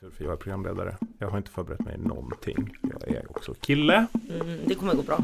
tur för jag är programledare. Jag har inte förberett mig någonting. Jag är också kille. Mm, det kommer gå bra.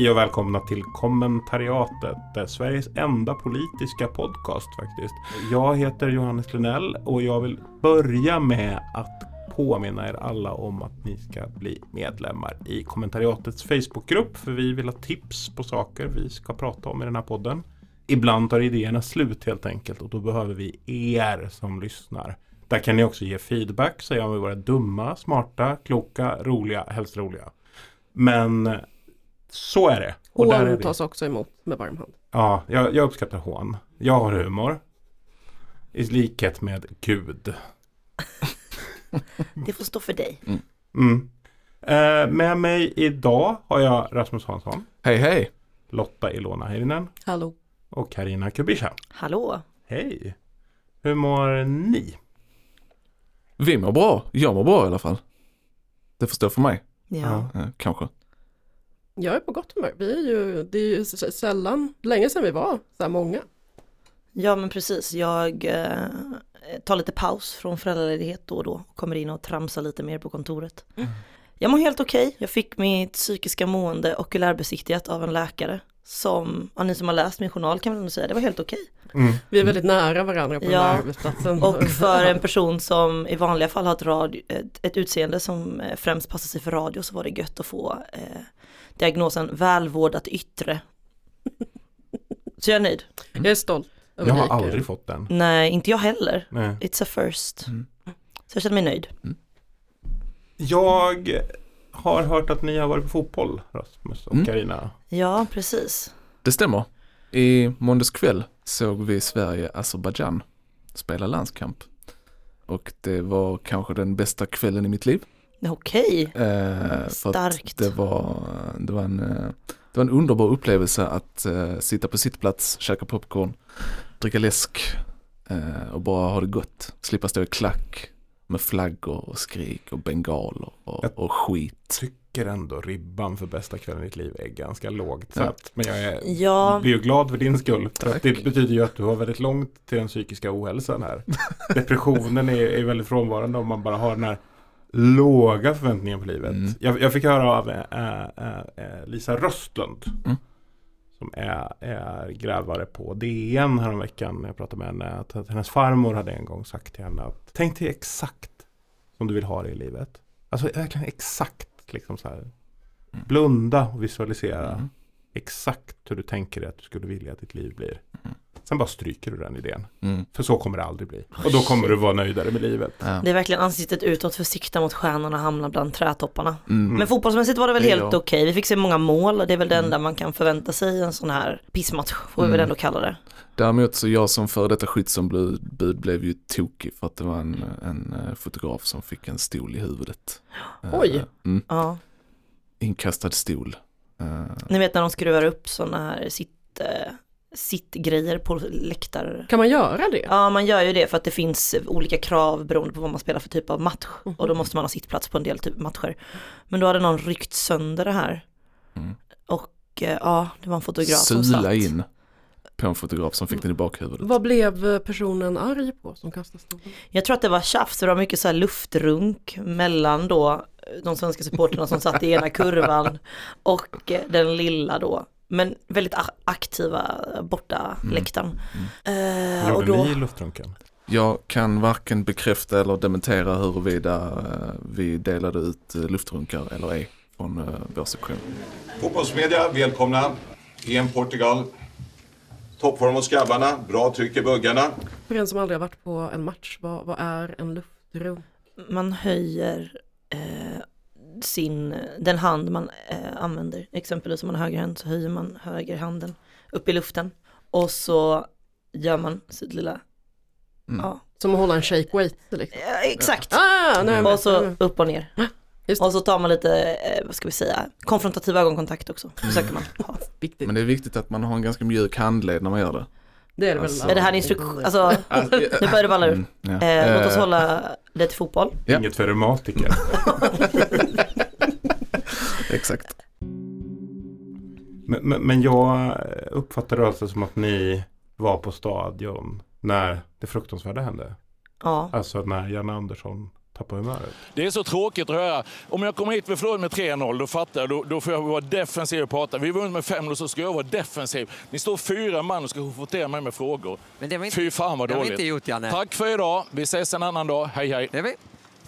Hej och välkomna till kommentariatet. Det är Sveriges enda politiska podcast faktiskt. Jag heter Johannes Lunell och jag vill börja med att påminna er alla om att ni ska bli medlemmar i kommentariatets Facebookgrupp för vi vill ha tips på saker vi ska prata om i den här podden. Ibland tar idéerna slut helt enkelt och då behöver vi er som lyssnar. Där kan ni också ge feedback, säga om vi var dumma, smarta, kloka, roliga, helst roliga. Men så är det. Och där är Hån vi. tas också emot med varm hand. Ja, jag, jag uppskattar hån. Jag har humor. I likhet med Gud. Det får stå för dig. Mm. Eh, med mig idag har jag Rasmus Hansson, Hej hej! Lotta Ilona Heirinen Hallå. och Karina Kubisha. Hallå? Hej! Hur mår ni? Vi mår bra, jag mår bra i alla fall. Det får stå för mig, Ja. eh, kanske. Jag är på gott humör. Vi är ju, det är ju sällan, länge sedan vi var så här många. Ja men precis, jag eh, tar lite paus från föräldraledighet då och då och kommer in och tramsar lite mer på kontoret. Jag mår helt okej, jag fick mitt psykiska mående okulärbesiktigat av en läkare som, ja, ni som har läst min journal kan väl ändå säga, det var helt okej. Mm. Vi är väldigt nära varandra på den Ja. här arbetsplatsen. Och för en person som i vanliga fall har ett, radio, ett, ett utseende som eh, främst passar sig för radio så var det gött att få eh, diagnosen välvårdat yttre. Så jag är nöjd. Jag är stolt. över Jag har Mikael. aldrig fått den. Nej, inte jag heller. Nej. It's a first. Mm. Så jag känner mig nöjd. Jag har hört att ni har varit på fotboll, Rasmus och Mm. Karina. Ja, precis. Det stämmer. I måndags kväll såg vi Sverige-Azerbajdzjan spela landskamp. Och det var kanske den bästa kvällen i mitt liv. Okej. Eh, för att Starkt. Det var, det, var en, eh, det var en underbar upplevelse att eh, sitta på sittplats, käka popcorn, dricka läsk eh, och bara ha det gott. Slippa stå i klack med flaggor och skrik och bengaler och, och skit. Tycker ändå ribban för bästa kvällen i ditt liv är ganska lågt Ja. satt. Men jag är, Ja, blir ju glad för din skull. För att Tack. Det betyder ju att du har väldigt långt till den psykiska ohälsan här. Depressionen är, är väldigt frånvarande om man bara har den här låga förväntningen på livet. Mm. Jag, jag fick höra av äh, äh, äh, Lisa Röstlund. Mm. Som är, är grävare på DN häromveckan. när Jag pratade med henne. Att, att hennes farmor hade en gång sagt till henne att tänk dig exakt som du vill ha det i livet. Alltså verkligen exakt. Liksom så här. Blunda och visualisera Mm. Exakt hur du tänker dig att du skulle vilja att ditt liv blir. Mm. Sen bara stryker du den idén. Mm. För så kommer det aldrig bli. Och då kommer du vara nöjdare med livet. Ja. det är verkligen ansiktet utåt för sikta mot stjärnorna och hamna bland trädtopparna. Mm. Men fotbollsmässigt var det väl Det helt okej. Vi fick se många mål och det är väl det Mm. enda man kan förvänta sig i en sån här pissmatch. Får vi väl Mm. ändå kalla det. Däremot så jag som före detta skyddsombud blev ju tokig för att det var en, en eh, fotograf som fick en stol i huvudet. Eh, Oj. Mm, Ja. inkastad stol. Ni vet när de skruvar upp sådana här sitt, eh, sittgrejer på läktare. Kan man göra det? Ja man gör ju det för att det finns olika krav beroende på vad man spelar för typ av match. Mhm. Och då måste man ha sittplats på en del typ matcher. Men då hade någon ryckt sönder det här. Mm. Och eh, ja, det var en fotograf som Sula satt. in på en fotograf som fick den i bakhuvudet. Vad blev personen arg på som kastade stolen? Jag tror att det var tjafs, det var mycket så här luftrunk mellan då de svenska supporterna som satt i ena kurvan och den lilla då, men väldigt aktiva borta Mm. läktaren. Eh, Gjorde och då, ni luftrunken? Jag kan varken bekräfta eller dementera huruvida eh, vi delade ut eh, luftrunkar eller ej från vår sektion. Fotbollsmedia, välkomna. EM Portugal. Toppform hos grabbarna, bra tryck i buggarna. För en som aldrig har varit på en match, vad, vad är en luftrum? man höjer eh, sin, den hand man eh, använder, exempelvis om man har höger hand så höjer man högerhanden upp i luften och så gör man sitt lilla, Mm. ja, Som att hålla en shake weight liksom. eh, exakt. Ah, nej, Och så upp och ner. Just. Och så tar man lite, eh, vad ska vi säga, konfrontativ ögonkontakt också. Försöker man ha. Viktigt. Men det är viktigt att man har en ganska mjuk handled när man gör det. Det är det väl. Alltså- Är det här en instruktion? Alltså, nu börjar det balla ur. Mm, ja. Eh, låt oss Eh, hålla lite fotboll. Ja. Inget för reumatiker. Exakt. Men, men, men jag uppfattar det alltså som att ni var på stadion när det fruktansvärda hände. Ja, Alltså när Janne Andersson tappade humöret. Det är så tråkigt att höra. Om jag kommer hit och förlorar med 3-0, då fattar jag. Då, då får jag vara defensiv och prata. Vi vunnit med 5-0 så ska jag vara defensiv. Ni står fyra man och ska konfrontera mig med frågor. Men det var inte, Fy fan vad det har vi dåligt. inte gjort Janne. Tack för idag. Vi ses en annan dag. Hej hej. Det är vi.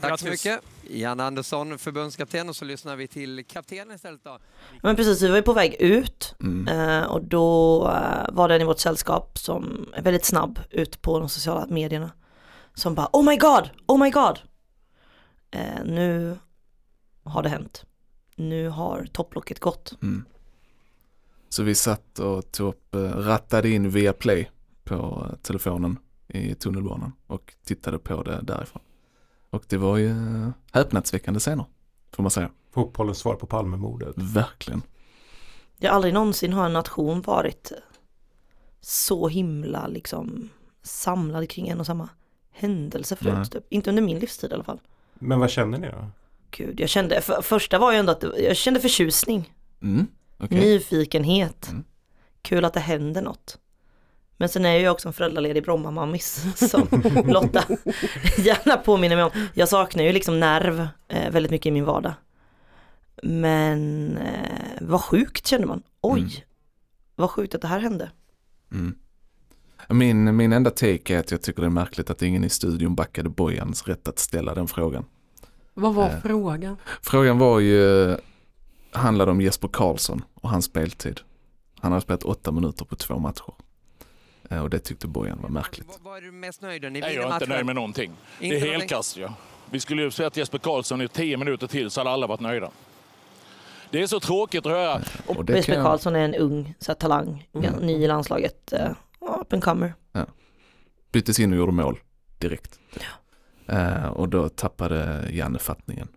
Tack Grattis. så mycket. Jan Andersson, förbundskapten och så lyssnar vi till kaptenen istället då. men precis, vi var ju på väg ut Mm. eh, och då eh, var det en i vårt sällskap som är väldigt snabb ut på de sociala medierna. Som bara oh my god, oh my god. Eh, nu har det hänt. Nu har topplocket gått. Mm. Så vi satt och tog upp, eh, rattade in via play på eh, telefonen i tunnelbanan och tittade på det därifrån. Och det var ju eh, häpnadsväckande scener, får man säga. Fotbollens svar på Palmemordet. Verkligen. Har aldrig någonsin har en nation varit så himla liksom samlad kring en och samma händelse förut. Typ. Inte under min livstid i alla fall. Men vad känner ni då? Gud, jag kände, för, första var ju ändå att jag kände förtjusning, Mm. okej. nyfikenhet, Mm. kul att det händer något. Men sen är jag ju också en föräldraledig Bromma-mammis som Lotta gärna påminner mig om. Jag saknar ju liksom nerv eh, väldigt mycket i min vardag. Men eh, vad sjukt kände man. Oj, Mm. vad sjukt att det här hände. Mm. Min, min enda take är att jag tycker det är märkligt att ingen i studion backade Bojans rätt att ställa den frågan. Vad var Eh. frågan? Frågan var ju, handlade om Jesper Karlsson och hans speltid. Han har spelat åtta minuter på två matcher. Eh, Och det tyckte Bojan var märkligt. Vad, vad är du mest nöjd med? Nej, jag är inte nöjd med någonting. Det Inte är någonting? helkast. Ja. Vi skulle ju spelat Jesper Karlsson i tio minuter till så hade alla varit nöjda. Det är så tråkigt att höra. Och det Jesper Karlsson är en ung så här, talang, Mm. ny i landslaget, uh, up and comer. byttes in och gjorde mål direkt. Eh, och då tappade Janne fattningen.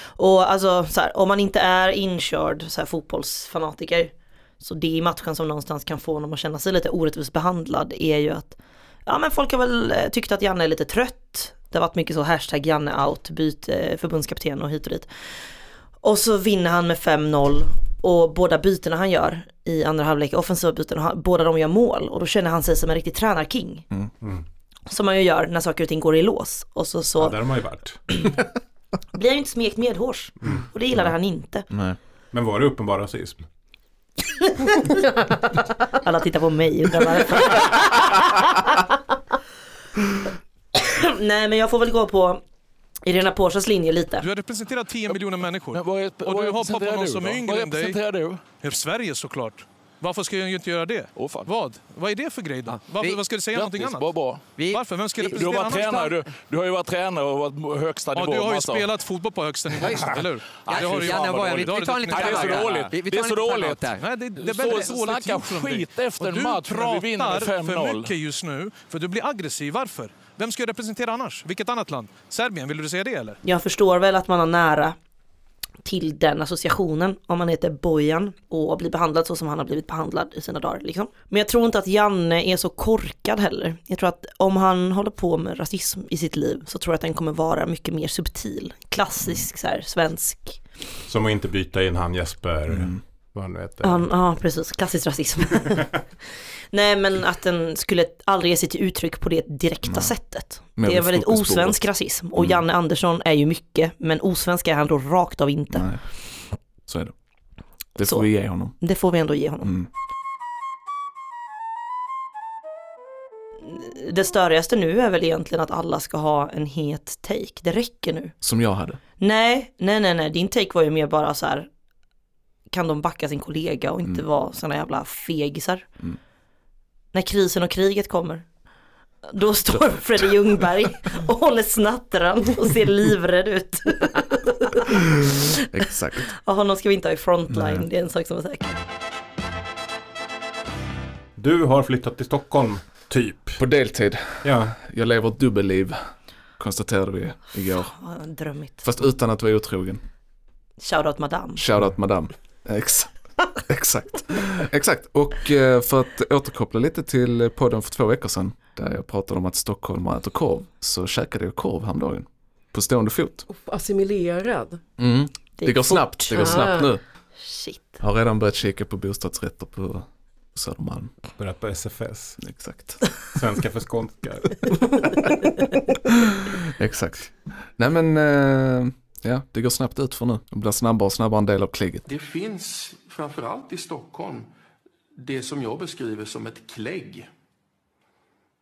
Och alltså så här, om man inte är inkörd så här, fotbollsfanatiker så det i matchen som någonstans kan få honom att känna sig lite orättvist behandlad är ju att ja men folk har väl eh, tyckt att Janne är lite trött. Det har varit mycket så hashtag Janne out, byt eh, förbundskapten och hit och dit. Och så vinner han med 5-0 och båda bytena han gör i andra halvlek, offensiva byten, han- båda de gör mål och då känner han sig som en riktig tränarking. Mm. Som man ju gör när saker och ting går i lås. Och så, så Ja, där har man ju varit. blir han ju inte smekt medhårs. Och det gillade han inte. Nej. Men var det uppenbar rasism? Alla tittar på mig undrar varför. Nej men jag får väl gå på Irena Porsches linje lite. Du har representerat 10 miljoner människor. Men vad är, Och du har representerar pappa någon som är yngre Vad än dig. representerar du? Sverige såklart. Varför ska jag inte göra det? Fan. Vad? Vad är det för grej då? Varför, vi- vad ska du säga någonting Grattis, annat? bra, bra. Vi, Varför? Vem ska vi- Du har varit tränare. Du, du har ju varit tränare och varit högsta Ja, nivå. du har ju massa. spelat fotboll på högsta nivå, eller hur? Ja, det har du ju. Vad vad vi, vi tar en liten det är så dåligt. Vi, vi Det är så dåligt. där. Nej, det, det är väldigt dåligt gjort från dig. skit efter Och en match när vi vinner med Du pratar 5-0. för mycket just nu, för du blir aggressiv. Varför? Vem ska jag representera annars? Vilket annat land? Serbien, vill du säga det eller? Jag förstår väl att man har nära till den associationen om man heter Bojan och blir behandlad så som han har blivit behandlad i sina dagar. Liksom. Men jag tror inte att Janne är så korkad heller. Jag tror att om han håller på med rasism i sitt liv så tror jag att den kommer vara mycket mer subtil. Klassisk så här, svensk. Som att inte byta in han Jesper, Mm. Vad han nu heter. Ja, ja precis, klassisk rasism. Nej men att den skulle aldrig ge sig till uttryck på det direkta Nej. sättet. Det är väldigt osvensk rasism och Mm. Janne Andersson är ju mycket men osvensk är han då rakt av inte. Nej. Så är det. Det Så. får vi ge honom. Det får vi ändå ge honom. Mm. Det störigaste nu är väl egentligen att alla ska ha en het take. Det räcker nu. Som jag hade. Nej, nej, nej, nej. Din take var ju mer bara så här. Kan de backa sin kollega och inte Mm. vara såna jävla fegisar. Mm. När krisen och kriget kommer. Då står Freddy Ljungberg och håller snattran och ser livrädd ut. Exakt. Och honom ska vi inte ha i frontline, Nej. det är en sak som är säker. Du har flyttat till Stockholm, typ. På deltid. Ja, Jag lever ett dubbelliv. Konstaterade vi igår. Ja, drömmigt. Fast utan att vara otrogen. Shoutout madame. Shoutout madame. Ex Exakt. Exakt. Och eh, för att återkoppla lite till podden för två veckor sedan. Där jag pratade om att Stockholm äter korv. Så käkade jag korv häromdagen. på stående fot. Assimilerad. Mm. Det, gick går fort. snabbt, det går snabbt nu. Shit. Har redan börjat kika på bostadsrätter på, på Södermalm. Börjat på SFS. Exakt. Svenska för skånskar. Exakt. Nej men, eh, ja det går snabbt ut för nu. Det blir snabbare och snabbare en del av klägget. Det finns framförallt i Stockholm det som jag beskriver som ett klägg.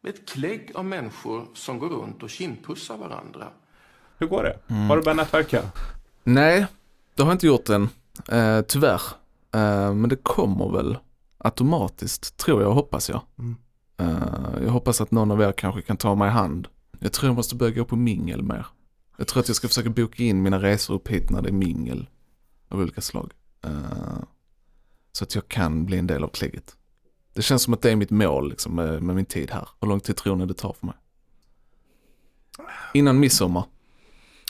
Ett klägg av människor som går runt och kindpussar varandra. Hur går det? Har du börjat nätverka? Nej, det har jag inte gjort än. Eh, tyvärr. Eh, men det kommer väl automatiskt, tror jag hoppas jag. Mm. Eh, jag hoppas att någon av er kanske kan ta mig i hand. Jag tror jag måste börja gå på mingel mer. Jag tror att jag ska försöka boka in mina resor upp hit när det är mingel av olika slag. Eh, så att jag kan bli en del av klägget. Det känns som att det är mitt mål liksom, med, med min tid här. Hur lång tid tror ni det tar för mig? Innan midsommar.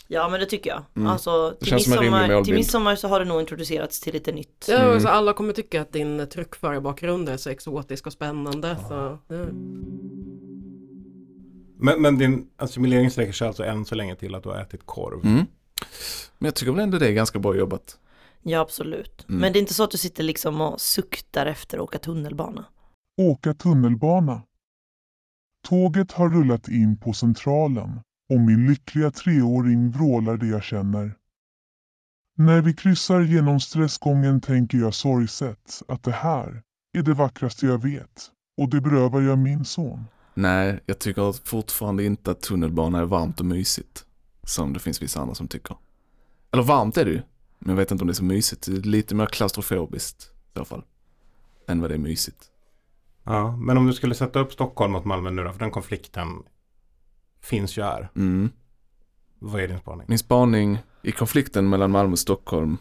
Ja men det tycker jag. Mm. Alltså Det till känns som en rimlig midsommar, till midsommar så har det nog introducerats till lite nytt. Ja, Mm. alltså, alla kommer tycka att din truckförarbakgrund är så exotisk och spännande. Så, ja. Men, men din assimilering sträcker sig alltså än så länge till att du har ätit korv. Mm. Men jag tycker väl ändå det är ganska bra jobbat. Ja absolut. Mm. Men det är inte så att du sitter liksom och suktar efter att åka tunnelbana. Åka tunnelbana. Tåget har rullat in på Centralen och min lyckliga treåring vrålar det jag känner. När vi kryssar genom stressgången tänker jag sorgset att det här är det vackraste jag vet och det berövar jag min son. Nej, jag tycker fortfarande inte att tunnelbana är varmt och mysigt. Som det finns vissa andra som tycker. Eller varmt är det ju. Men jag vet inte om det är så mysigt. Det är lite mer klaustrofobiskt i så fall. Än vad det är mysigt. Ja, men om du skulle sätta upp Stockholm mot Malmö nu då, för den konflikten finns ju här. Mm. Vad är din spaning? Min spaning i konflikten mellan Malmö och Stockholm.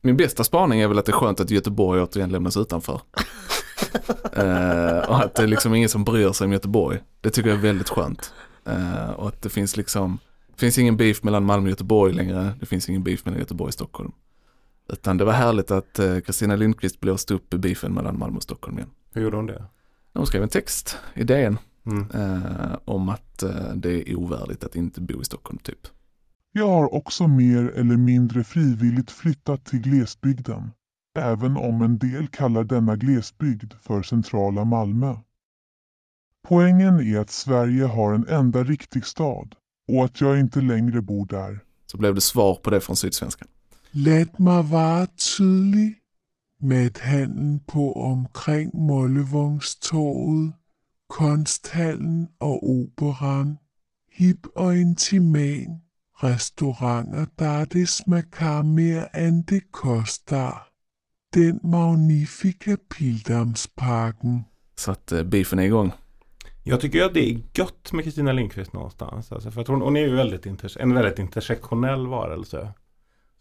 Min bästa spaning är väl att det är skönt att Göteborg återigen lämnas utanför. Eh, och att det är liksom ingen som bryr sig om Göteborg. Det tycker jag är väldigt skönt. Eh, och att det finns liksom, det finns ingen beef mellan Malmö och Göteborg längre. Det finns ingen beef mellan Göteborg och Stockholm. Utan det var härligt att eh, Kristina Lindqvist blåste upp beefen mellan Malmö och Stockholm igen. Hur gjorde hon det? Hon skrev en text i DN Mm. om att det är ovärdigt att inte bo i Stockholm typ. Jag har också mer eller mindre frivilligt flyttat till glesbygden, även om en del kallar denna glesbygd för centrala Malmö. Poängen är att Sverige har en enda riktig stad och att jag inte längre bor där. Så blev det svar på det från Sydsvenskan. Lad mig vara tydlig. Madhandlen på omkring Mollevångstorget, Konsthallen och Operan. Hip och intiman. Restauranter där det smakar mer än det kostar. Den magnifika Pildammsparken. Så att eh, beefen är igång. Jag tycker att det är gött med Kristina Lindqvist någonstans. Alltså för att hon, hon är ju väldigt en väldigt intersektionell varelse.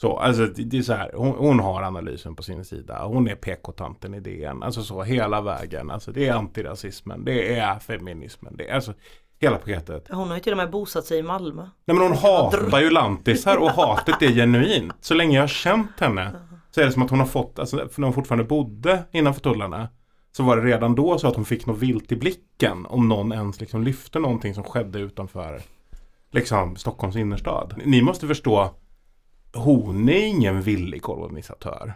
Så, alltså det, det är så här, hon, hon har analysen på sin sida. Hon är PK-tanten i DN. Alltså så hela vägen. Alltså det är antirasismen, det är feminismen, det är alltså hela paketet. Hon har ju till och med bosatt sig i Malmö. Nej men hon hatar ju lantisar och hatet är genuint. Så länge jag har känt henne så är det som att hon har fått, alltså när hon fortfarande bodde innanför tullarna så var det redan då så att hon fick något vilt i blicken om någon ens liksom lyfte någonting som skedde utanför liksom Stockholms innerstad. Ni måste förstå, hon är ingen villig kolonisatör.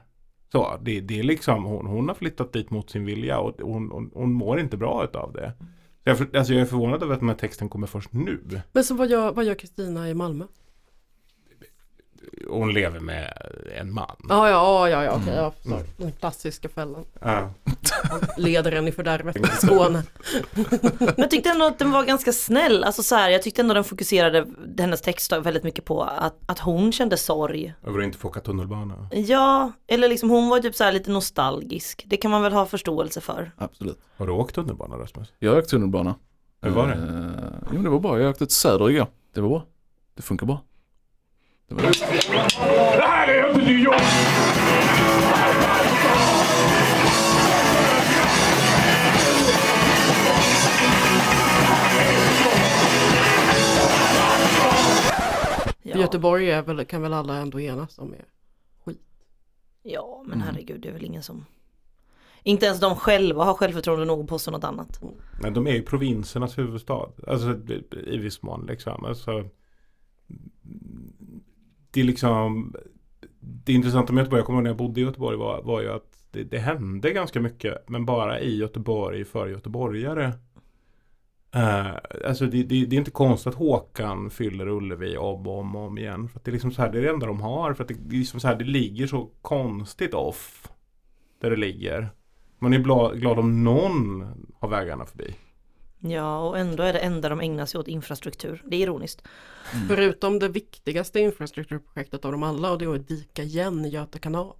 Så, det, det är liksom, hon, hon har flyttat dit mot sin vilja och hon, hon, hon mår inte bra utav det. Jag, alltså jag är förvånad över att den här texten kommer först nu. Men så vad gör, vad gör Kristina i Malmö? Hon lever med en man. Ja, ja, ja, ja, okej, ja, sorry. Den klassiska fällan. Ja. Leder en i fördärvet i Skåne. Men jag tyckte ändå att den var ganska snäll. Alltså så här, jag tyckte ändå den fokuserade hennes text väldigt mycket på att, att hon kände sorg. Över att inte få åka tunnelbana. Ja, eller liksom hon var typ så här lite nostalgisk. Det kan man väl ha förståelse för. Absolut. Har du åkt tunnelbana Rasmus? Jag har åkt tunnelbana. Hur var det? Eh, jo, det var bra. Jag åkte till Söder igår. Det var bra. Det funkar bra. Det var det. Det här är inte New York! För Göteborg är väl, kan väl alla ändå enas om är skit. Ja, men Mm. herregud, det är väl ingen som... Inte ens de själva har självförtroende nog att påstå något annat. Men de är ju provinsernas huvudstad. Alltså i viss mån liksom. Alltså, det är liksom Det intressanta med Göteborg, jag kommer ihåg när jag bodde i Göteborg var, var ju att det, det hände ganska mycket men bara i Göteborg för göteborgare. Uh, alltså det, det, det, är inte konstigt att Håkan fyller Ullevi om och om, om igen. För att det är liksom så här, det är det enda de har. För att det, det, är liksom så här, det ligger så konstigt off. Där det ligger. Man är glad, glad om någon har vägarna förbi. Ja, och ändå är det enda de ägnar sig åt infrastruktur. Det är ironiskt. Mm. Förutom det viktigaste infrastrukturprojektet av dem alla och det är att dika igen Göta kanal.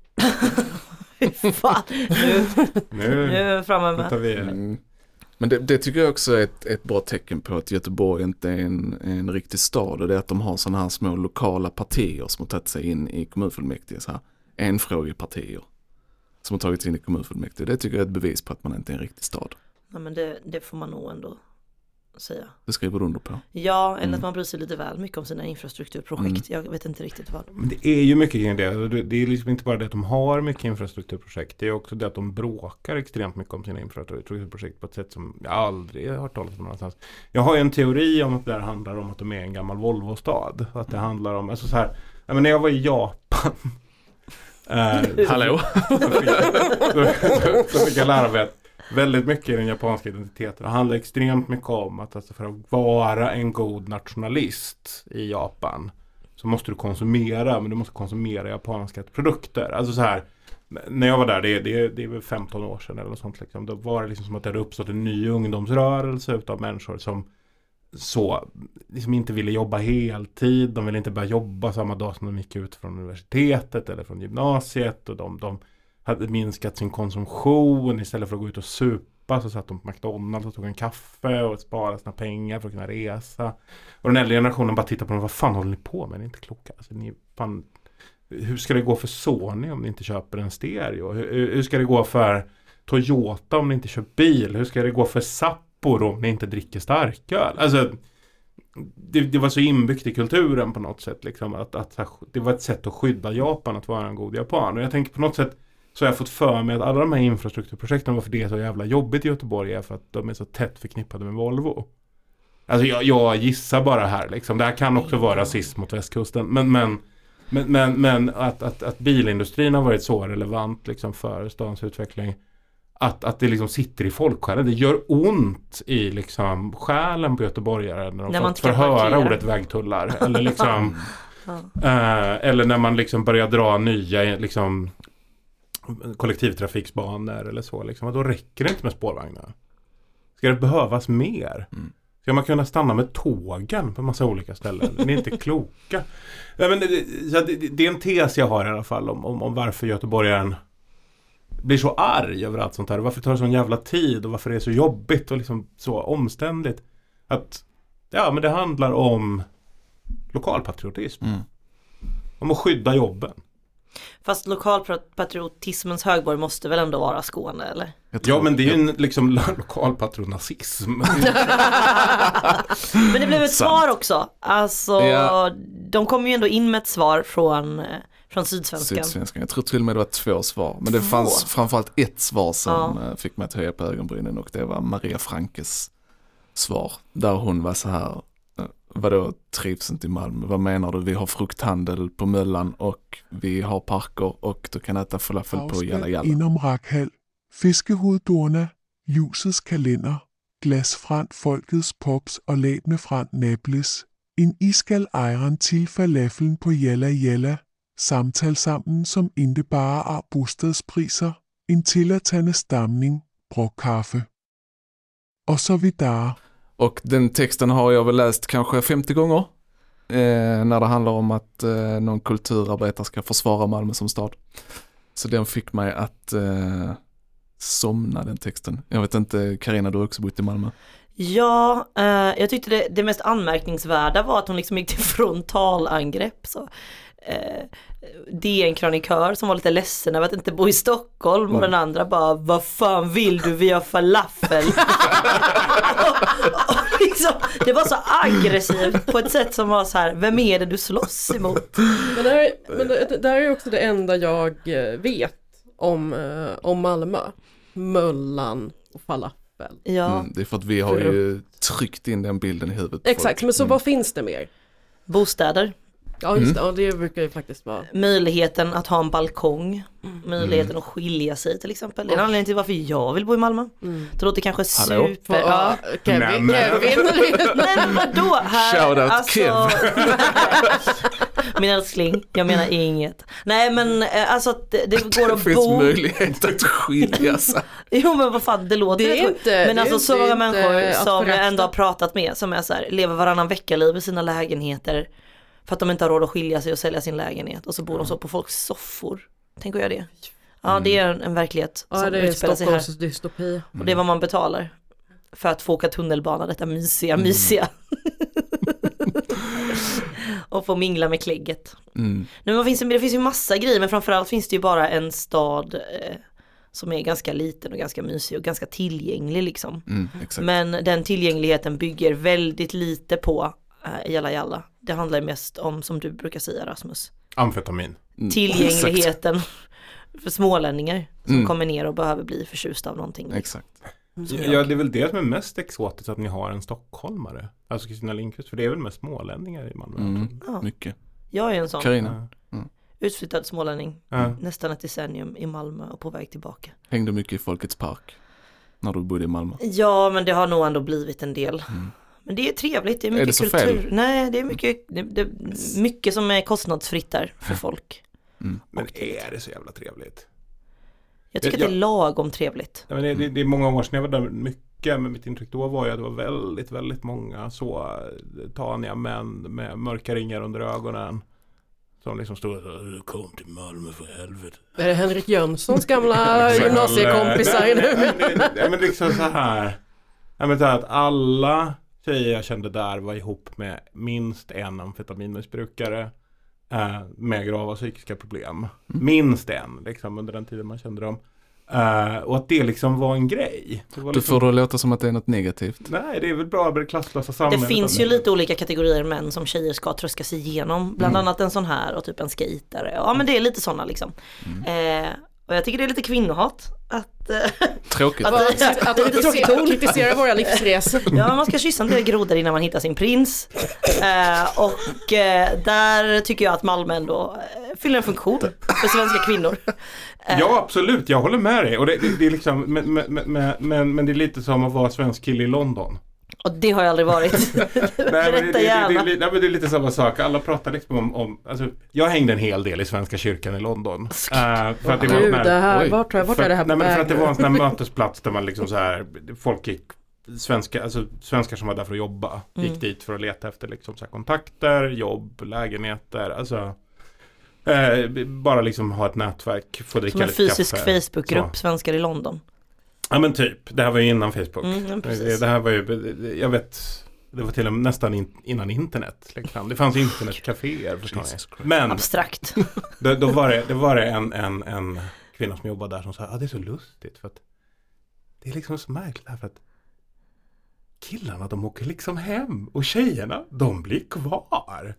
Fan, nu, nu, nu framme med. vi Mm. Men det, det, tycker jag också är ett, ett bra tecken på att Göteborg inte är en, en riktig stad och det är att de har sådana här små lokala partier som har tagit sig in i kommunfullmäktige, så här enfrågepartier som har tagit sig in i kommunfullmäktige. Det tycker jag är ett bevis på att man inte är en riktig stad. Ja men det, det får man nog ändå säga. Det skriver du under på. Ja, eller mm. att man bryr sig lite väl mycket om sina infrastrukturprojekt. Mm. Jag vet inte riktigt vad. Men det är ju mycket kring det. Det är liksom inte bara det att de har mycket infrastrukturprojekt. Det är också det att de bråkar extremt mycket om sina infrastrukturprojekt på ett sätt som jag aldrig har hört talas om någonstans. Jag har ju en teori om att det här handlar om att de är en gammal Volvo-stad. Att det handlar om, alltså så här, men när jag var i Japan Uh, Hallå? så fick jag lära mig att väldigt mycket i den japanska identiteten handlar extremt mycket om att alltså för att vara en god nationalist i Japan så måste du konsumera, men du måste konsumera japanska produkter. Alltså så här, när jag var där, det, det, det är väl 15 år sedan eller något sånt, liksom, då var det liksom som att det hade uppstått en ny ungdomsrörelse utav människor som så liksom inte ville jobba heltid. De ville inte börja jobba samma dag som de gick ut från universitetet eller från gymnasiet. Och de, de hade minskat sin konsumtion istället för att gå ut och supa så satt de på McDonalds och tog en kaffe och sparade sina pengar för att kunna resa. Och den äldre generationen bara tittar på dem, vad fan håller ni på med? Ni är inte kloka. Alltså, ni, fan, hur ska det gå för Sony om ni inte köper en stereo? Hur, hur ska det gå för Toyota om ni inte kör bil? Hur ska det gå för Sapporo om ni inte dricker starköl? Alltså, det, det, var så inbyggt i kulturen på något sätt. Liksom, att, att, det var ett sätt att skydda Japan att vara en god japan. Och jag tänker på något sätt så har jag fått för mig att alla de här infrastrukturprojekten, varför det är så jävla jobbigt i Göteborg är för att de är så tätt förknippade med Volvo. Alltså jag, jag gissar bara här liksom. Det här kan också vara rasism mot västkusten. Men, men, men, men, men att, att, att bilindustrin har varit så relevant liksom för stans utveckling. Att, att det liksom sitter i folksjälen. Det gör ont i liksom själen på göteborgare när de när får, höra ordet vägtullar. Eller liksom eh, Eller när man liksom börjar dra nya liksom kollektivtrafiksbanor eller så. Liksom. Och då räcker det inte med spårvagnar. Ska det behövas mer? Mm. Ska man kunna stanna med tågen på massa olika ställen? Ni är inte kloka. Ja, men det, det, är en tes jag har i alla fall om, om, om varför göteborgaren blir så arg över allt sånt här. Varför tar det sån jävla tid och varför det är så jobbigt och liksom så omständigt. Att ja, men det handlar om lokalpatriotism. Mm. Om att skydda jobben. Fast lokalpatriotismens högborg måste väl ändå vara Skåne eller? Ja men det är ju en liksom lokalpatronazism. men det blev ett svar också. Alltså ja. de kom ju ändå in med ett svar från eh, från Sydsvenskan. Sydsvenskan. Jag tror till och med det var två svar. Men det två. fanns framförallt ett svar som ja. Eh, fick mig att höja på ögonbrynen och det var Maria Frankes svar. Där hon var så här, Vadå trivs inte i Malmö? Vad menar du? Vi har frukthandel på Möllan och vi har parker och du kan äta falafel på Jalla Jalla. inom Rakhall, Fiskehoveddorna, Ljusets kalender, Glasfrant Folkets Pops och Lät med Frant Nables. En iskall ejren til falafeln på Jalla Jalla. Samtal sammen som inte bara är bostadspriser. En tillertagende stamning, brockkaffe. Och så vidare. Och den texten har jag väl läst kanske 50 gånger. Eh, när det handlar om att eh, någon kulturarbetare ska försvara Malmö som stad. Så den fick mig att eh, somna den texten. Jag vet inte, Karina du har också bott i Malmö. Ja, eh, jag tyckte det, det, mest anmärkningsvärda var att hon liksom gick till frontalangrepp. Så. Eh, DN-krönikör som var lite ledsen över att inte bo i Stockholm och den andra bara Vad fan vill du? Vi har falafel. och, och liksom, det var så aggressivt på ett sätt som var så här Vem är det du slåss emot? Men det, här, men det, det här är också det enda jag eh, vet om, eh, om Malmö. Möllan och falafel. Ja. Mm, det är för att vi har ju tryckt in den bilden i huvudet. Exakt, men så mm. vad finns det mer? Bostäder. Ja just det, ja, det brukar ju faktiskt vara. Möjligheten att ha en balkong, möjligheten Mm. att skilja sig till exempel. Det är en anledning till varför jag vill bo i Malmö. Mm. Det låter kanske Hallå? super... Ja, Kevin, Men- Kevin. Nej men vadå? Här, Shoutout Kev. Min älskling, jag menar inget. Nej men eh, alltså att det, det går Det att finns bo. möjlighet att skilja sig. Jo men vad fan det låter Det är inte- Men det alltså så många människor som jag ändå har pratat med som är så här, lever varannan vecka-liv i sina lägenheter. För att de inte har råd att skilja sig och sälja sin lägenhet och så bor de så på folks soffor. Tänker jag det. Ja det är en, en verklighet Ja som det utspelar sig här. Dystopi. Och det är vad man betalar. För att få åka tunnelbana, detta mysiga, mysiga. och få mingla med klägget. Mm. Nej, men finns det, finns ju massa grejer men framförallt finns det ju bara en stad eh, som är ganska liten och ganska mysig och ganska tillgänglig liksom. Mm. Men den tillgängligheten bygger väldigt lite på Jalla Jalla. Det handlar mest om, som du brukar säga Rasmus, Amfetamin. Mm, tillgängligheten för smålänningar som Mm. kommer ner och behöver bli förtjusta av någonting. Exakt. Som Ja, det är väl det som är mest exotiskt att ni har en stockholmare. Alltså Kristina Lindqvist, för det är väl mest smålänningar i Malmö. Mm, Ja. mycket. Jag är en sån Carina, utflyttad smålänning, Ja. nästan ett decennium i Malmö och på väg tillbaka. hängde mycket i Folkets park. När du bodde i Malmö. Ja, men det har nog ändå blivit en del. Men det är trevligt, det är mycket Mm. det så kultur. fel? Nej, det är mycket, det, det, mycket som är kostnadsfritt där för folk. Mm. Men är det så jävla trevligt? Jag tycker Ja. att det är lagom trevligt. Ja, men det, det, det är många år sedan jag var där mycket, men mitt intryck då var ju att det var väldigt, väldigt många så eh, taniga män med mörka ringar under ögonen. Som liksom stod och kom till Malmö för helvete. Är det Henrik Jönssons gamla gymnasiekompisar Nej, nu? nej, det- Ja men liksom så här. Ja men så här att alla tjejer jag kände där var ihop med minst en amfetaminmissbrukare. Eh, med grava psykiska problem. Minst en liksom under den tiden man kände dem. Eh, och att det liksom var en grej. Det var Du liksom, får det att låta som att det är något negativt. Nej det är väl bra med det klasslösa Det samhället. finns ju lite olika kategorier män som tjejer ska tröska sig igenom. Bland Mm. annat en sån här och typ en skejtare. Ja men det är lite sådana liksom. Eh, och jag tycker det är lite kvinnohat. Att, eh, Tråkigt. att, Att, att, kritisera, kritisera våra livsresor. Ja, man ska kyssa en del grodor innan man hittar sin prins. Eh, och eh, där tycker jag att Malmö ändå eh, fyller en funktion för svenska kvinnor. Eh, Ja absolut, jag håller med dig. Och det, det, det är liksom, men, men, men, men, men det är lite som att vara svensk kille i London. Och det har jag aldrig varit. Nej, men det, det, det, det, nej, men det är lite samma sak. Alla pratar liksom om, om alltså, jag hängde en hel del i Svenska kyrkan i London. Eh, för att det var Gud, det här, oj. vart, vart för, är det här nej, men för att det var en sån här mötesplats där man liksom så här, folk gick, svenska, alltså svenskar som var där för att jobba, gick Mm. dit för att leta efter liksom så här kontakter, jobb, lägenheter, alltså eh, bara liksom ha ett nätverk, få dricka Som en lite fysisk kaffe. Facebookgrupp, svenskar i London. Ja men typ, det här var ju innan Facebook. Mm, det, det här var ju, jag vet, det var till och med nästan in, innan internet. Liksom. Det fanns internetcaféer förstår ni. Men Abstrakt. då, då var det, det var det en, en, en kvinna som jobbade där som sa, ja det är så lustigt för att det är liksom så märkligt här för att killarna de åker liksom hem och tjejerna de blir kvar.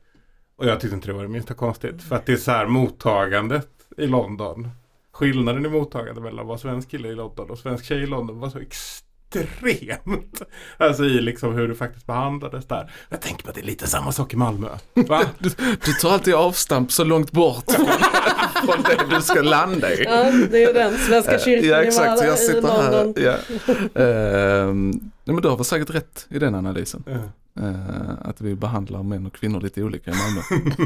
Och jag tyckte inte det var det minsta konstigt för att det är så här mottagandet i London. Skillnaden i mottagande mellan att vara svensk kille i London och svensk tjej i London var så extremt. Alltså i liksom hur det faktiskt behandlades där. Jag tänker på att det är lite samma sak i Malmö. Va? Du, du tar alltid avstamp så långt bort från, från det du ska landa i. Ja, det är den svenska kyrkan Ja i exakt, Malmö- jag i sitter här. Ja. Ehm, nej, men du har väl säkert rätt i den analysen. Ja. Eh, att vi behandlar män och kvinnor lite olika i Malmö.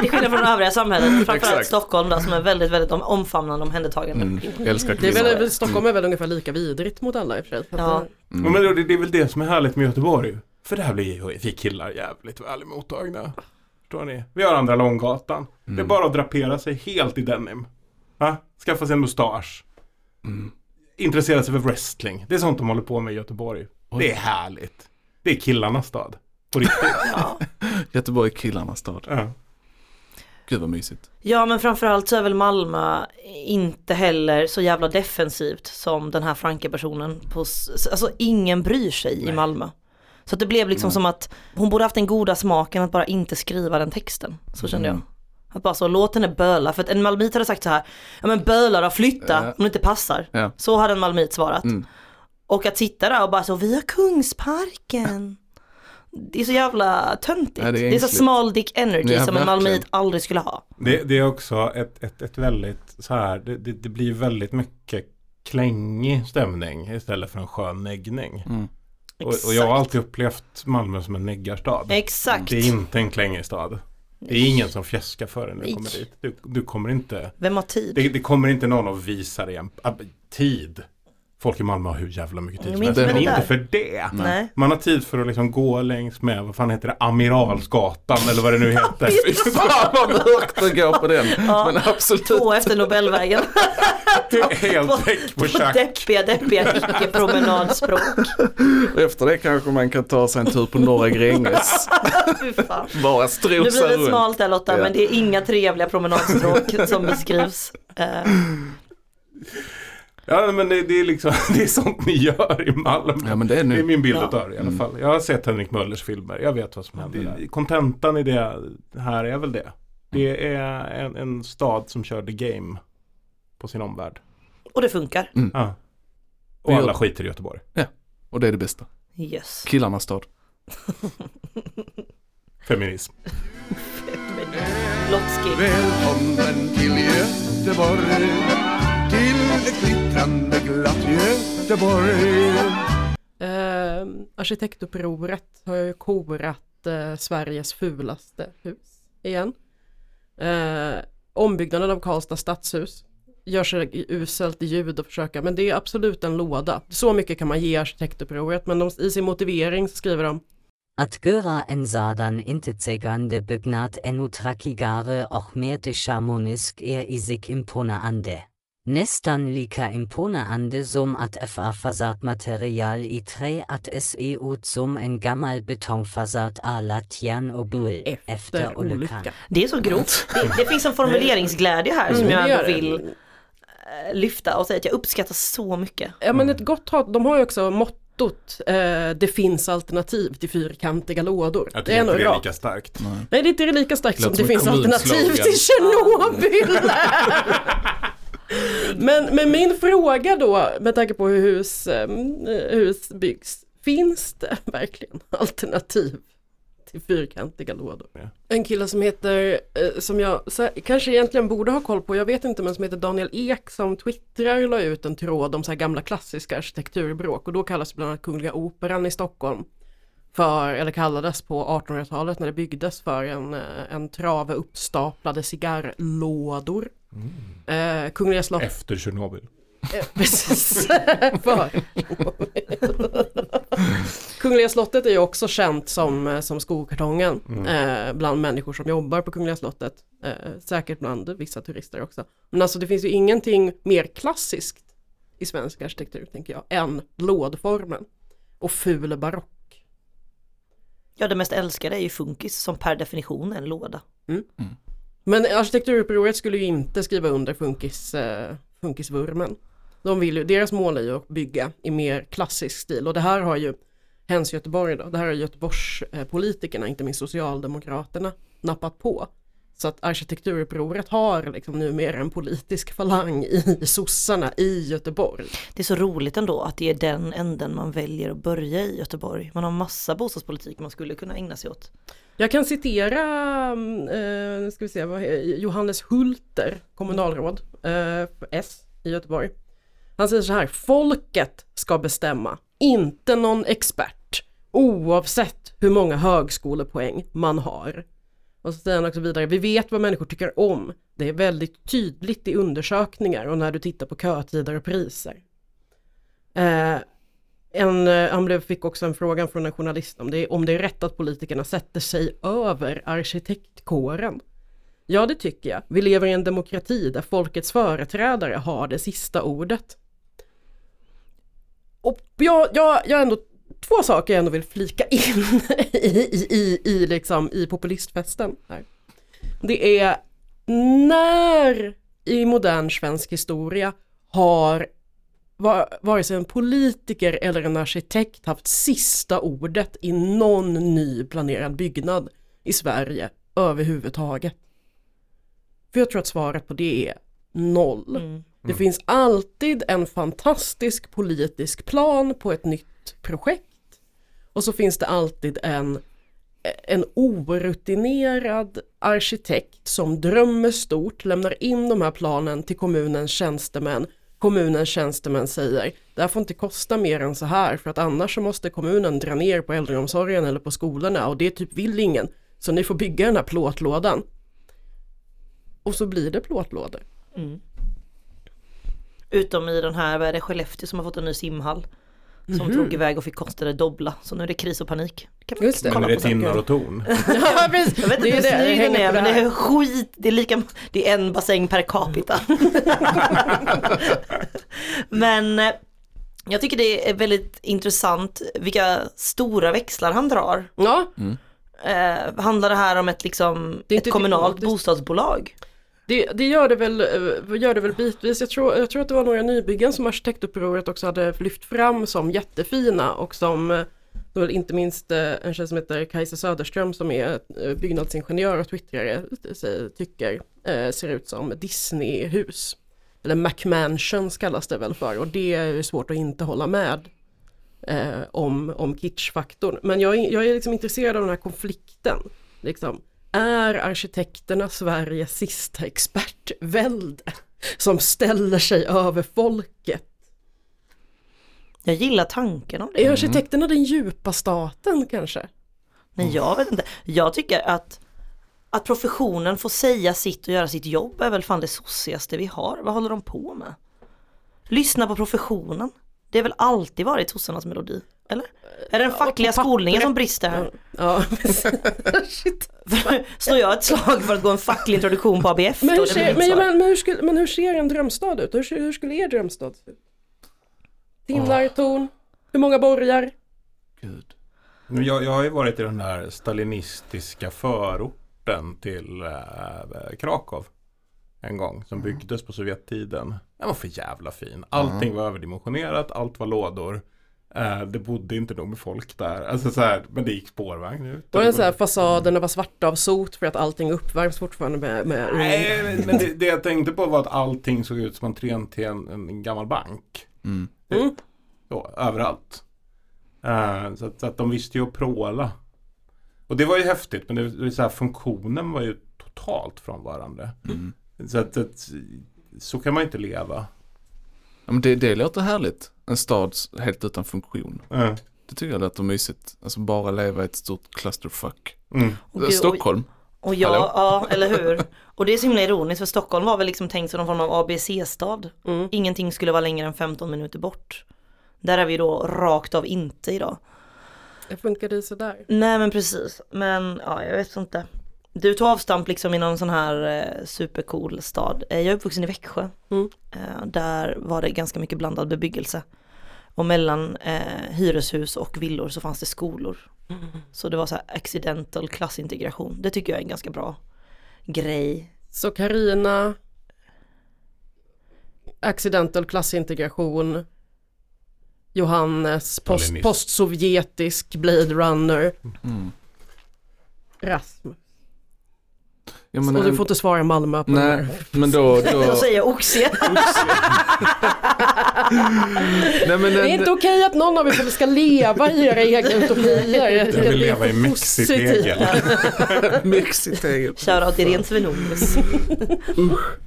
Till skillnad från övriga samhället, framförallt. Stockholm där som är väldigt, väldigt om- omfamnande och omhändertagande. Mm, älskar Det är väl, Stockholm är väl ungefär lika vidrigt mot alla i och för sig. Ja. det- Ja, men det, det är väl det som är härligt med Göteborg. För där blir ju vi killar jävligt väl mottagna. Förstår ni? Vi har andra Långgatan. Det är Mm. bara att drapera sig helt i denim. Va? Skaffa sig en mustasch. Mm. Intressera sig för wrestling. Det är sånt de håller på med i Göteborg. Det är härligt. Det är killarnas stad. På riktigt. Ja. Göteborg är killarnas stad. ja. Gud vad mysigt. ja men framförallt så är väl Malmö inte heller så jävla defensivt som den här Franke-personen. På, alltså ingen bryr sig i Nej. Malmö. Så att det blev liksom Nej. som att hon borde haft den goda smaken att bara inte skriva den texten. Så kände Mm. jag. Att bara så, låt henne böla. För att en malmit hade sagt så här, ja men böla då, flytta om det inte passar. Ja. Så hade en malmit svarat. Mm. Och att sitta där och bara så, vi har Kungsparken. Det är så jävla töntigt. Ja, det är det, är så small dick energy Ja, som en malmöit aldrig skulle ha. Det, det är också ett, ett, ett väldigt så här, det, det, det blir väldigt mycket klängig stämning istället för en skön neggning. Mm. Och, och jag har alltid upplevt Malmö som en neggarstad. Exakt. Det är inte en klängig stad. Det är ingen som fjäskar för dig när du kommer dit. Du, du kommer inte Vem har tid? det, det kommer inte någon och visa dig en tid. Folk i Malmö har hur jävla mycket tid Men som helst. inte Men inte för det. Nej. Man har tid för att liksom gå längs med, vad fan heter det, Amiralsgatan eller vad det nu heter. Fy fan vad mörkt att gå på den. Ja, Men absolut. Två efter Nobelvägen. Helt väck på på tjack. deppiga, deppiga icke-promenadspråk. Efter det kanske man kan ta sig en tur på Norra Gränges. Fy fan. Bara Nu strosa blir det runt. smalt där Lotta, Ja. men det är inga trevliga promenadstråk som beskrivs. Eh, Ja men det, det är liksom, det är sånt ni gör i Malmö. Ja, men det är nu. min bild Ja. utav det i alla Mm. fall. Jag har sett Henrik Möllers filmer, jag vet vad som händer där. Kontentan i det här är väl det. Det är en, en stad som kör the game på sin omvärld. och det funkar. Mm. Ja. Och alla det. skiter i Göteborg. Ja, och det är det bästa. Yes. Killarnas stad. Feminism. Lotski. Välkommen till Göteborg Till ett glittrande glatt Göteborg Eh, arkitektupproret har ju korat eh, Sveriges fulaste hus igen. Eh, ombyggnaden av Karlstad stadshus gör sig uselt i ljud och försöka, men det är absolut en låda. Så mycket kan man ge arkitektupproret, men de, i sin motivering så skriver de Att göra en sådan intetsägande byggnad ännu tråkigare och mer decharmonisk är i sig imponerande. Nästan lika imponerande som att FA fasadmaterial i trä att se ut som en gammal betongfasad alla järn och bull efter olyckan. Det är så grovt. Det, det finns en formuleringsglädje här som Mm, jag det gör ändå vill eh, lyfta och säga att jag uppskattar så mycket. Ja men ett gott hat, de har ju också mottot eh, det finns alternativ till fyrkantiga lådor. Jag det är är bra. lika starkt. Nej det är inte lika starkt som Låter det som finns alternativ till Tjernobyl. men, men min fråga då med tanke på hur hus, eh, hus byggs, finns det verkligen alternativ till fyrkantiga lådor? En kille som heter, eh, som jag så, kanske egentligen borde ha koll på, jag vet inte men som heter Daniel Ek som twittrar och la ut en tråd om så här gamla klassiska arkitekturbråk och då kallas bland annat Kungliga Operan i Stockholm för, eller kallades på 1800-talet när det byggdes för en, eh, en trave uppstaplade cigarrlådor. Eh, Kungliga slott Efter Tjernobyl. Eh, Precis. För. Kungliga slottet är ju också känt som, eh, som skokartongen Mm. eh, bland människor som jobbar på Kungliga slottet. Eh, säkert bland vissa turister också. Men alltså det finns ju ingenting mer klassiskt i svensk arkitektur tänker jag än lådformen och ful barock. Ja, det mest älskade är ju funkis som per definition är en låda. Mm. Men arkitekturupproret skulle ju inte skriva under funkis, eh, funkisvurmen. De vill ju, deras mål är ju att bygga i mer klassisk stil och det här har ju Hens Göteborg då, det här har Göteborgspolitikerna, eh, politikerna, inte minst Socialdemokraterna, nappat på. Så att arkitekturupproret har liksom numera en politisk falang i sossarna i Göteborg. Det är så roligt ändå att det är den änden man väljer att börja i Göteborg. Man har massa bostadspolitik man skulle kunna ägna sig åt. Jag kan citera eh, ska vi se, vad, Johannes Hulter, kommunalråd eh, S i Göteborg. Han säger så här, folket ska bestämma, inte någon expert, oavsett hur många högskolepoäng man har. Och så säger han också vidare, vi vet vad människor tycker om. Det är väldigt tydligt i undersökningar och när du tittar på kötider och priser. Eh, en, eh, han blev, fick också en fråga från en journalist om det, om det är rätt att politikerna sätter sig över arkitektkåren. Ja, det tycker jag. Vi lever i en demokrati där folkets företrädare har det sista ordet. Och jag, jag, jag ändå två saker jag ändå vill flika in i, i, i, i, liksom, i populistfesten. Här. Det är när i modern svensk historia har var, vare sig en politiker eller en arkitekt haft sista ordet i någon ny planerad byggnad i Sverige överhuvudtaget. För jag tror att svaret på det är noll. Det finns alltid en fantastisk politisk plan på ett nytt projekt och så finns det alltid en, en orutinerad arkitekt som drömmer stort, lämnar in de här planen till kommunens tjänstemän. Kommunens tjänstemän säger det här får inte kosta mer än så här för att annars så måste kommunen dra ner på äldreomsorgen eller på skolorna och det typ vill ingen. Så ni får bygga den här plåtlådan. Och så blir det plåtlådor. Mm. Utom i den här, vad är det, Skellefteå som har fått en ny simhall. Som Mhm. drog iväg och fick kostade dobbla. Så nu är det kris och panik. Kan man Just det. kolla Men är det tinnar och torn? Ja, precis. Jag vet Det inte hur det, det snygg den är men det det är skit, det är lika, det är en bassäng per capita. men eh, jag tycker det är väldigt intressant vilka stora växlar han drar. Ja, Eh, handlar det här om ett, liksom, Det ett kommunalt diplomatiskt. bostadsbolag? Det, det gör, det väl, eh, gör det väl bitvis. Jag tror, jag tror att det var några nybyggen som arkitektupproret också hade lyft fram som jättefina och som eh, då inte minst eh, en tjej som heter Kajsa Söderström som är byggnadsingenjör och twittrare tycker ser ut som Disney-hus. Eller McMansions kallas det väl för och det är svårt att inte hålla med om, om kitschfaktorn. Men jag, är- jag är liksom intresserad av den här konflikten. Liksom. Är arkitekterna Sveriges sista expertvälde som ställer sig över folket? Jag gillar tanken om det. Är arkitekterna den djupa staten kanske? Nej jag vet inte. Jag tycker att att professionen får säga sitt och göra sitt jobb är väl fan det sossigaste vi har. Vad håller de på med? Lyssna på professionen. Det har väl alltid varit sossarnas melodi? Eller? Är det den fackliga skolningen som brister här? Ja. Slår jag ett slag för att gå en facklig introduktion på ABF? Men hur, ser, men, men, men, hur skulle, men hur ser en drömstad ut? Hur, hur skulle er drömstad se ut? Tinnar, torn, hur många borgar? Men Jag, jag har ju varit i den här stalinistiska förorten till äh, Krakow. En gång som byggdes på Sovjettiden. Den var för jävla fin. Allting var överdimensionerat, allt var lådor. Eh, det bodde inte nog med folk där. Alltså så här, men det gick spårvagn ut. Var det så här fasaderna var svarta av sot för att allting uppvärms fortfarande med, med Nej, men- men det, det jag tänkte på var att allting såg ut som entrén till en, en gammal bank. Mm. Så, överallt. Eh, så, att, så att de visste ju att pråla. Och det var ju häftigt, men det, det så här, funktionen var ju totalt frånvarande. Så, att, att, så kan man inte leva. Ja, men det, det låter härligt. En stad helt utan funktion. Ja. Det tycker jag låter mysigt. Alltså bara leva i ett stort clusterfuck. Mm. Gud, Stockholm. Och ja, Hallå? ja, eller hur? Och det är så himla ironiskt för Stockholm var väl liksom tänkt som någon form av ABC-stad. Mm. Ingenting skulle vara längre än 15 minuter bort. Där är vi då rakt av inte idag. Det funkade ju sådär. Nej men precis, men ja jag vet inte. Du tog avstamp liksom i någon sån här eh, supercool stad. Eh, jag är uppvuxen i Växjö. Mm. Eh, där var det ganska mycket blandad bebyggelse. Och mellan eh, hyreshus och villor så fanns det skolor. Så det var så här accidental klassintegration. Det tycker jag är en ganska bra grej. Så Karina Accidental klassintegration Johannes post, postsovjetisk Blade Runner Mm. Rasmus Ja, men, Och du får inte svara Malmö på den Nej, här. men då... Då då säger jag oxie. nej, men Det är inte okej att någon av er ska leva i era egna utopier. Jag Det vill leva i mexitegel. Mexitegel. Shoutout till Rent Svenonius.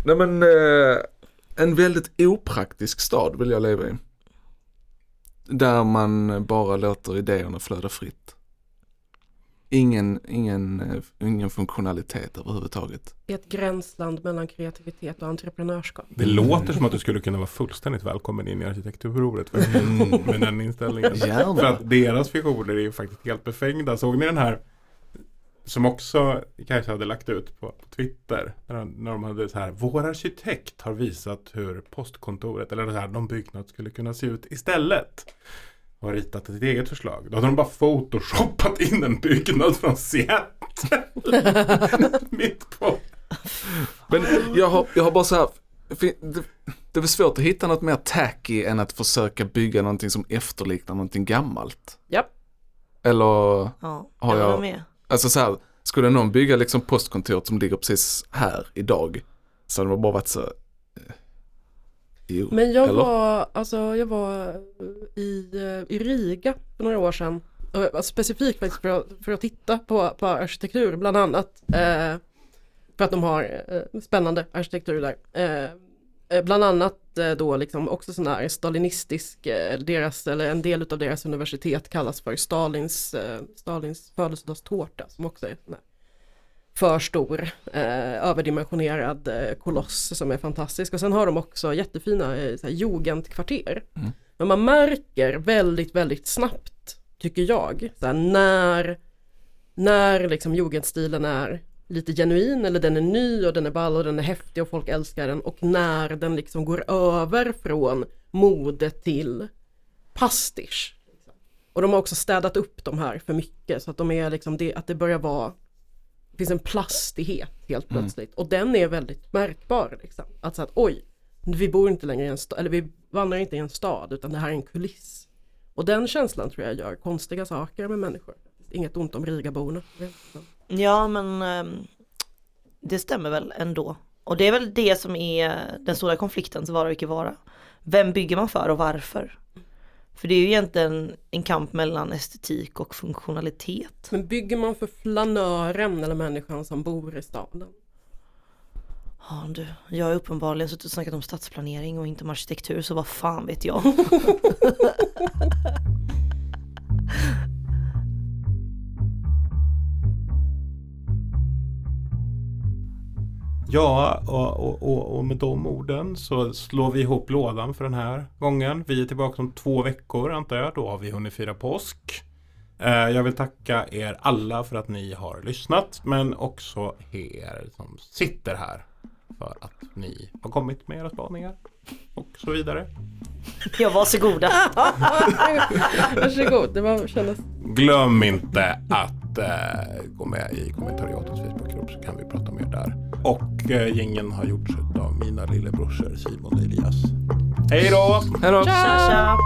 Nej men eh, en väldigt opraktisk stad vill jag leva i. Där man bara låter idéerna flöda fritt. Ingen, ingen, eh, ingen funktionalitet överhuvudtaget. I ett gränsland mellan kreativitet och entreprenörskap. Det låter som att du skulle kunna vara fullständigt välkommen in i arkitekturupproret faktiskt, med den inställningen. Gärna. För att deras visioner är ju faktiskt helt befängda. Såg ni den här som också Kajsa hade lagt ut på, på Twitter. När de, när de hade så här, vår arkitekt har visat hur postkontoret eller så här, någon byggnad skulle kunna se ut istället. Och har ritat ett eget förslag. Då hade de bara photoshoppat in en byggnad från Seattle. Mitt på. Men jag har, jag har bara så här, det, det är väl svårt att hitta något mer tacky än att försöka bygga någonting som efterliknar någonting gammalt. Ja. Eller Ja, har jag jag, med. alltså så här, skulle någon bygga liksom postkontoret som ligger precis här idag så hade det bara varit så, jo, Men jag eller? var, alltså jag var i, eh, i Riga för några år sedan eh, specifikt faktiskt för att, för att titta på, på arkitektur bland annat. Eh, för att de har eh, spännande arkitektur där. Eh, eh, bland annat eh, då liksom också sån här stalinistisk, deras, eller en del av deras universitet kallas för Stalins, Stalins födelsedagstårta som också är för stor, eh, överdimensionerad eh, koloss som är fantastisk. Och sen har de också jättefina eh, så här, jugendkvarter. Mm. Men man märker väldigt, väldigt snabbt, tycker jag, så här, när, när liksom jugendstilen är lite genuin eller den är ny och den är ball och den är häftig och folk älskar den och när den liksom går över från mode till pastisch. Och de har också städat upp de här för mycket så att de är liksom det, att det börjar vara finns en plastighet helt Mm. plötsligt och den är väldigt märkbar liksom. Att så att oj, vi bor inte längre i en stad, eller vi vandrar inte i en stad utan det här är en kuliss. Och den känslan tror jag gör konstiga saker med människor. Inget ont om Rigaborna. Ja men ehm, det stämmer väl ändå. Och det är väl det som är den stora konflikten, vara och icke vara. Vem bygger man för och varför? För det är ju egentligen en kamp mellan estetik och funktionalitet. Men bygger man för flanören eller människan som bor i staden? Ja du, jag har uppenbarligen suttit och snackat om stadsplanering och inte om arkitektur så vad fan vet jag. Ja, och, och, och, och med de orden så slår vi ihop lådan för den här gången. Vi är tillbaka om två veckor antar jag. Då har vi hunnit fira påsk. Eh, jag vill tacka er alla för att ni har lyssnat men också er som sitter här för att ni har kommit med era spaningar och så vidare. Ja, varsågoda. Varsågod, det var, kändes... Glöm inte att eh, gå med i kommentariatets Facebookgrupp så kan vi prata mer där. Och eh, gängen har gjorts av mina lillebrorsor Simon och Elias. Hej då! Hej då! Tja, tja.